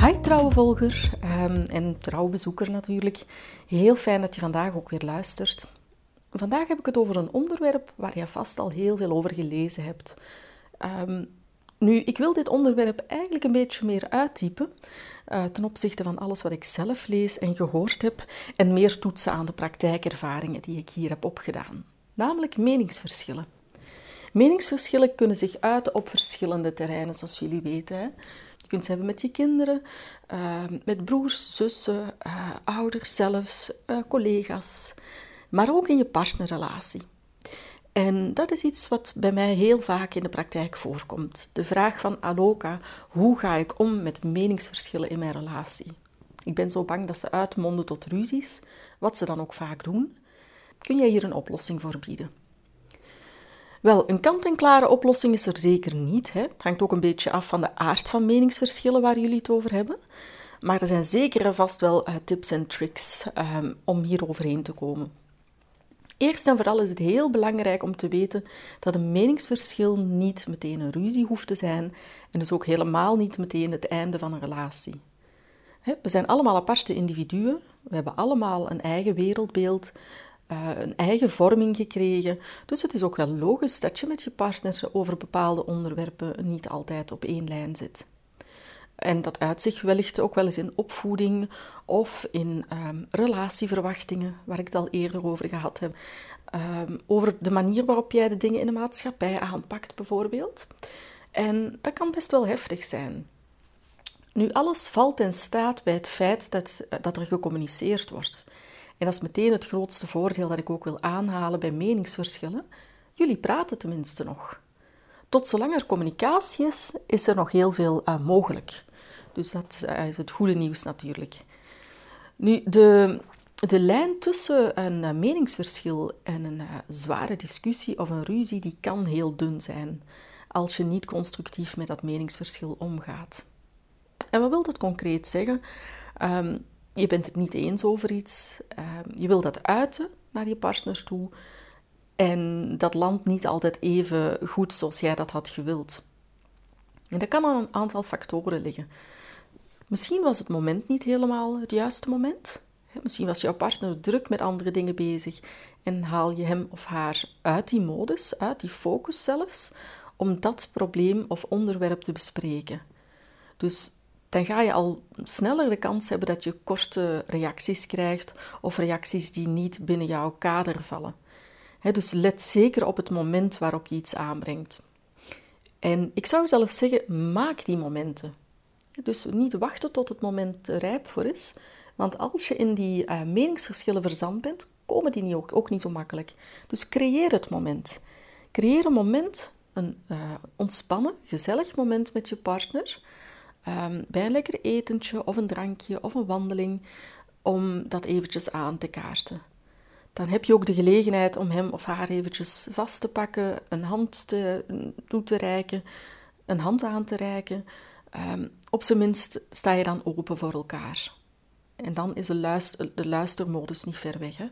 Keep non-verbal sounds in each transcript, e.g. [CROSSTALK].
Hi trouwe volger um, en trouwe bezoeker natuurlijk. Heel fijn dat je vandaag ook weer luistert. Vandaag heb ik het over een onderwerp waar je vast al heel veel over gelezen hebt. Um, nu, ik wil dit onderwerp eigenlijk een beetje meer uittypen uh, ten opzichte van alles wat ik zelf lees en gehoord heb en meer toetsen aan de praktijkervaringen die ik hier heb opgedaan. Namelijk meningsverschillen. Meningsverschillen kunnen zich uiten op verschillende terreinen, zoals jullie weten. Hè. Kunt hebben met je kinderen, uh, met broers, zussen, uh, ouders zelfs, collega's, maar ook in je partnerrelatie. En dat is iets wat bij mij heel vaak in de praktijk voorkomt. De vraag van Aloka, hoe ga ik om met meningsverschillen in mijn relatie? Ik ben zo bang dat ze uitmonden tot ruzies, wat ze dan ook vaak doen. Kun jij hier een oplossing voor bieden? Wel, een kant-en-klare oplossing is er zeker niet. Hè. Het hangt ook een beetje af van de aard van meningsverschillen waar jullie het over hebben. Maar er zijn zeker en vast wel uh, tips en tricks um, om hier overheen te komen. Eerst en vooral is het heel belangrijk om te weten dat een meningsverschil niet meteen een ruzie hoeft te zijn en dus ook helemaal niet meteen het einde van een relatie. We zijn allemaal aparte individuen, we hebben allemaal een eigen wereldbeeld, eh, een eigen vorming gekregen, dus het is ook wel logisch dat je met je partner over bepaalde onderwerpen niet altijd op één lijn zit. En dat uit zich wellicht ook wel eens in opvoeding of in um, relatieverwachtingen, waar ik het al eerder over gehad heb. Um, over de manier waarop jij de dingen in de maatschappij aanpakt, bijvoorbeeld. En dat kan best wel heftig zijn. Nu, alles valt en staat bij het feit dat, dat er gecommuniceerd wordt. En dat is meteen het grootste voordeel dat ik ook wil aanhalen bij meningsverschillen. Jullie praten tenminste nog. Tot zolang er communicatie is, is er nog heel veel uh, mogelijk. Dus dat eh, is het goede nieuws natuurlijk. Nu, de, de lijn tussen een eh, meningsverschil en een zware discussie of een ruzie, die kan heel dun zijn als je niet constructief met dat meningsverschil omgaat. En wat wil dat concreet zeggen? Um, je bent het niet eens over iets, um, je wil dat uiten naar je partners toe en dat landt niet altijd even goed zoals jij dat had gewild. En dat kan aan een aantal factoren liggen. Misschien was het moment niet helemaal het juiste moment. Misschien was jouw partner druk met andere dingen bezig en haal je hem of haar uit die modus, uit die focus zelfs, om dat probleem of onderwerp te bespreken. Dus dan ga je al sneller de kans hebben dat je korte reacties krijgt of reacties die niet binnen jouw kader vallen. dus let zeker op het moment waarop je iets aanbrengt. En ik zou zelfs zeggen, maak die momenten. Dus niet wachten tot het moment rijp voor is. Want als je in die uh, meningsverschillen verzand bent, komen die niet ook, ook, niet zo makkelijk. Dus creëer het moment. Creëer een moment, een uh, ontspannen, gezellig moment met je partner. Um, bij een lekker etentje of een drankje of een wandeling, om dat eventjes aan te kaarten. Dan heb je ook de gelegenheid om hem of haar eventjes vast te pakken, een hand te, toe te reiken, een hand aan te reiken. Um, op zijn minst sta je dan open voor elkaar. En dan is de, luister, de luistermodus niet ver weg. Hè?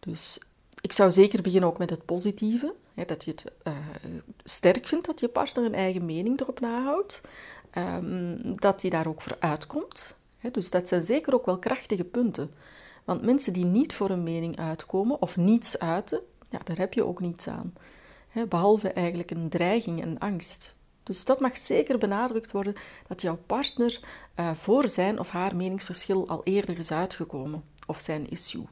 Dus ik zou zeker beginnen ook met het positieve. Hè, dat je het uh, sterk vindt dat je partner een eigen mening erop nahoudt. Um, dat hij daar ook voor uitkomt. Dus dat zijn zeker ook wel krachtige punten. Want mensen die niet voor een mening uitkomen of niets uiten, ja, daar heb je ook niets aan. Behalve eigenlijk een dreiging en angst. Dus dat mag zeker benadrukt worden dat jouw partner uh, voor zijn of haar meningsverschil al eerder is uitgekomen, of zijn issue.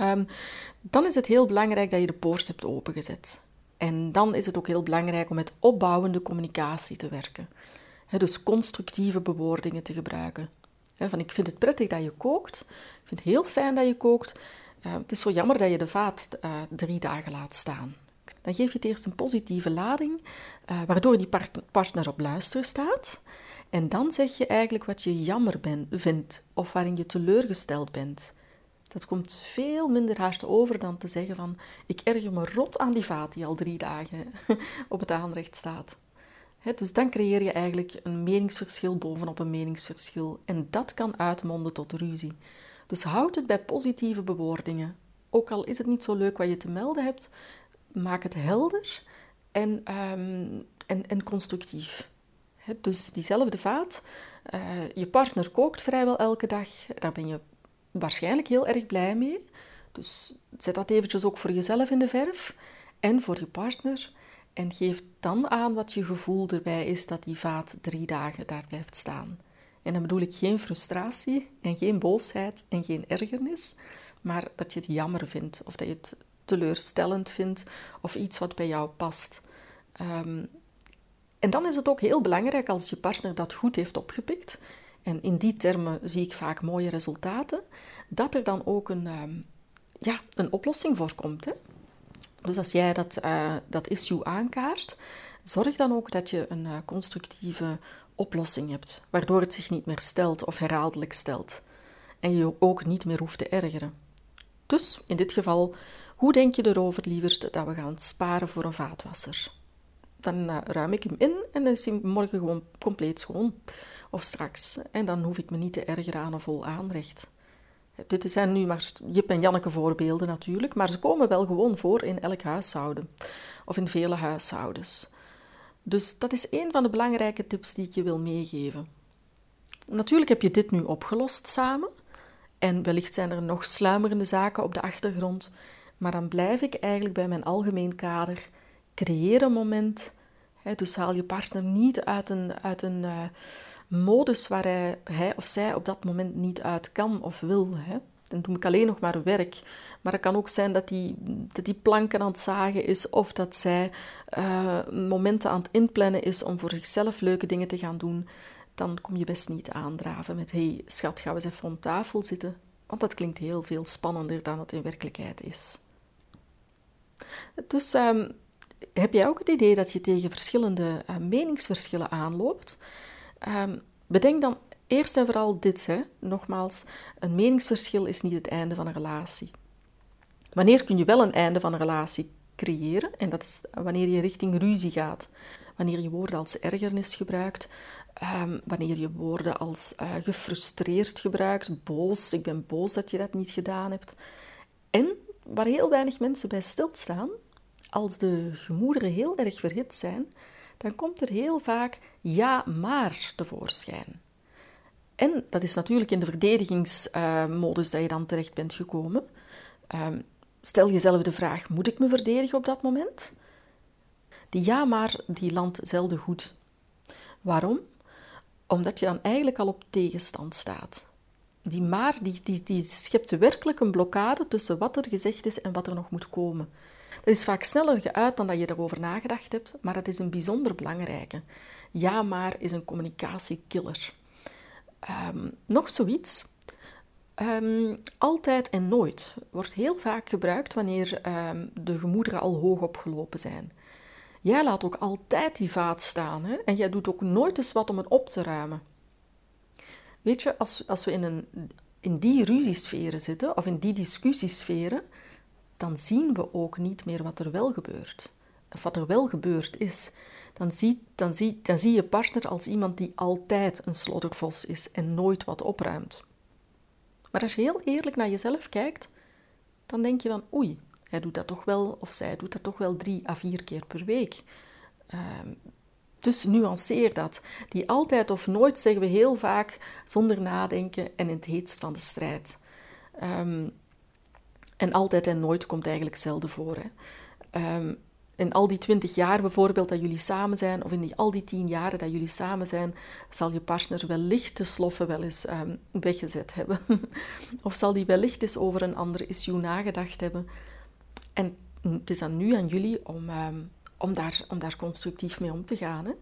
Um, dan is het heel belangrijk dat je de poort hebt opengezet. En dan is het ook heel belangrijk om met opbouwende communicatie te werken. Dus constructieve bewoordingen te gebruiken. Van ik vind het prettig dat je kookt, ik vind het heel fijn dat je kookt. Het is zo jammer dat je de vaat uh, drie dagen laat staan. Dan geef je het eerst een positieve lading, uh, waardoor die partner op luisteren staat. En dan zeg je eigenlijk wat je jammer ben, vindt of waarin je teleurgesteld bent. Dat komt veel minder hard over dan te zeggen van ik erger me rot aan die vaat die al drie dagen [LAUGHS] op het aanrecht staat. dus dan creëer je eigenlijk een meningsverschil bovenop een meningsverschil en dat kan uitmonden tot ruzie. Dus houd het bij positieve bewoordingen. Ook al is het niet zo leuk wat je te melden hebt, maak het helder en, um, en, en constructief. Dus diezelfde vaat, uh, je partner kookt vrijwel elke dag, daar ben je waarschijnlijk heel erg blij mee. Dus zet dat eventjes ook voor jezelf in de verf en voor je partner. En geef dan aan wat je gevoel erbij is dat die vaat drie dagen daar blijft staan. En dan bedoel ik geen frustratie en geen boosheid en geen ergernis, maar dat je het jammer vindt of dat je het teleurstellend vindt of iets wat bij jou past. Um, en dan is het ook heel belangrijk als je partner dat goed heeft opgepikt, en in die termen zie ik vaak mooie resultaten, dat er dan ook een, ehm, ja, een oplossing voor komt. Hè? Dus als jij dat, uh, dat issue aankaart, zorg dan ook dat je een uh, constructieve oplossing hebt, waardoor het zich niet meer stelt of herhaaldelijk stelt. En je ook niet meer hoeft te ergeren. Dus in dit geval, hoe denk je erover, lieverd, dat we gaan sparen voor een vaatwasser? Dan uh, ruim ik hem in en dan is hij morgen gewoon compleet schoon. Of straks. En dan hoef ik me niet te ergeren aan een vol aanrecht. Dit zijn nu maar Jip en Janneke voorbeelden natuurlijk, maar ze komen wel gewoon voor in elk huishouden. Of in vele huishoudens. Dus dat is een van de belangrijke tips die ik je wil meegeven. Natuurlijk heb je dit nu opgelost samen. En wellicht zijn er nog sluimerende zaken op de achtergrond. Maar dan blijf ik eigenlijk bij mijn algemeen kader creëer moment. Dus haal je partner niet uit een, uit een uh, modus waar hij, hij, of zij op dat moment niet uit kan of wil. Dan doe ik alleen nog maar werk. Maar het kan ook zijn dat die, dat die planken aan het zagen is of dat zij uh, momenten aan het inplannen is om voor zichzelf leuke dingen te gaan doen. Dan kom je best niet aandraven met: hey schat, gaan we eens even om tafel zitten. Want dat klinkt heel veel spannender dan het in werkelijkheid is. Dus um, heb jij ook het idee dat je tegen verschillende uh, meningsverschillen aanloopt? Um, bedenk dan eerst en vooral dit. Hè. Nogmaals, een meningsverschil is niet het einde van een relatie. Wanneer kun je wel een einde van een relatie creëren? En dat is wanneer je richting ruzie gaat. Wanneer je woorden als ergernis gebruikt. Um, wanneer je woorden als uh, gefrustreerd gebruikt. Boos, ik ben boos dat je dat niet gedaan hebt. En waar heel weinig mensen bij stilstaan, als de gemoederen heel erg verhit zijn, dan komt er heel vaak ja, maar tevoorschijn. En dat is natuurlijk in de verdedigingsmodus dat je dan terecht bent gekomen. Ehm, stel jezelf de vraag: moet ik me verdedigen op dat moment? Die ja, maar die landt zelden goed. Waarom? Omdat je dan eigenlijk al op tegenstand staat. Die maar die, die, die schept werkelijk een blokkade tussen wat er gezegd is en wat er nog moet komen. Dat is vaak sneller geuit dan dat je erover nagedacht hebt, maar het is een bijzonder belangrijke. Ja, maar is een communicatiekiller. Um, nog zoiets. Um, altijd en nooit wordt heel vaak gebruikt wanneer um, de gemoederen al hoog opgelopen zijn. Jij laat ook altijd die vaat staan hè? en jij doet ook nooit eens wat om het op te ruimen. Weet je, als, als we in, een, in die ruziesferen zitten of in die discussiesferen, dan zien we ook niet meer wat er wel gebeurt. Of wat er wel gebeurd is. Dan zie, dan, je partner als iemand die altijd een sloddervos is en nooit wat opruimt. Maar als je heel eerlijk naar jezelf kijkt, dan denk je van oei, hij doet dat toch wel, of zij doet dat toch wel drie à vier keer per week. Uh, dus nuanceer dat. Die altijd of nooit zeggen we heel vaak zonder nadenken en in het heetst van de strijd. Um, en altijd en nooit komt eigenlijk zelden voor. Hè. Um, in al die twintig jaar bijvoorbeeld dat jullie samen zijn, of in die, al die tien jaren dat jullie samen zijn, zal je partner wellicht de sloffen wel eens um, weggezet hebben. [LAUGHS] of zal die wellicht eens over een ander issue nagedacht hebben. En het is aan nu, aan jullie, om, um, om, daar, om daar constructief mee om te gaan. Hè.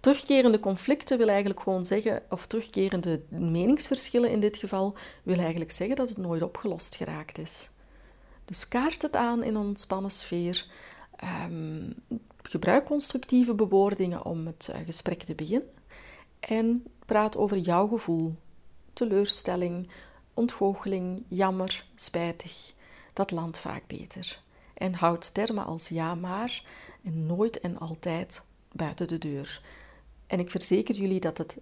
Terugkerende conflicten wil eigenlijk gewoon zeggen, of terugkerende meningsverschillen in dit geval, wil eigenlijk zeggen dat het nooit opgelost geraakt is. Dus kaart het aan in een ontspannen sfeer. Um, gebruik constructieve bewoordingen om het uh, gesprek te beginnen. En praat over jouw gevoel. Teleurstelling, ontgoocheling, jammer, spijtig. Dat landt vaak beter. En houd termen als ja maar en nooit en altijd buiten de deur. En ik verzeker jullie dat het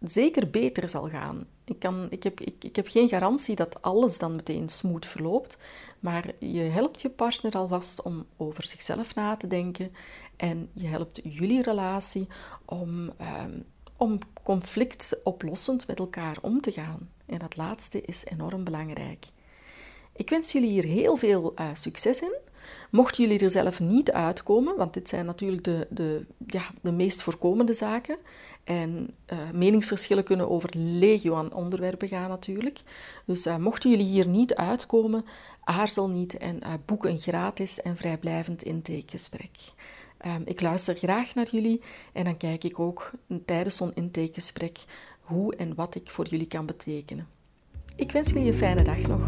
zeker beter zal gaan. Ik, kan, ik, heb, ik, ik heb geen garantie dat alles dan meteen smooth verloopt, maar je helpt je partner alvast om over zichzelf na te denken en je helpt jullie relatie om, um, om conflictoplossend met elkaar om te gaan. En dat laatste is enorm belangrijk. Ik wens jullie hier heel veel uh, succes in. Mochten jullie er zelf niet uitkomen, want dit zijn natuurlijk de, de, ja, de meest voorkomende zaken. En uh, meningsverschillen kunnen over legio aan onderwerpen gaan natuurlijk. Dus uh, mochten jullie hier niet uitkomen, aarzel niet en uh, boek een gratis en vrijblijvend intakegesprek. Ehm, ik luister graag naar jullie en dan kijk ik ook tijdens zo'n intakegesprek hoe en wat ik voor jullie kan betekenen. Ik wens jullie een fijne dag nog.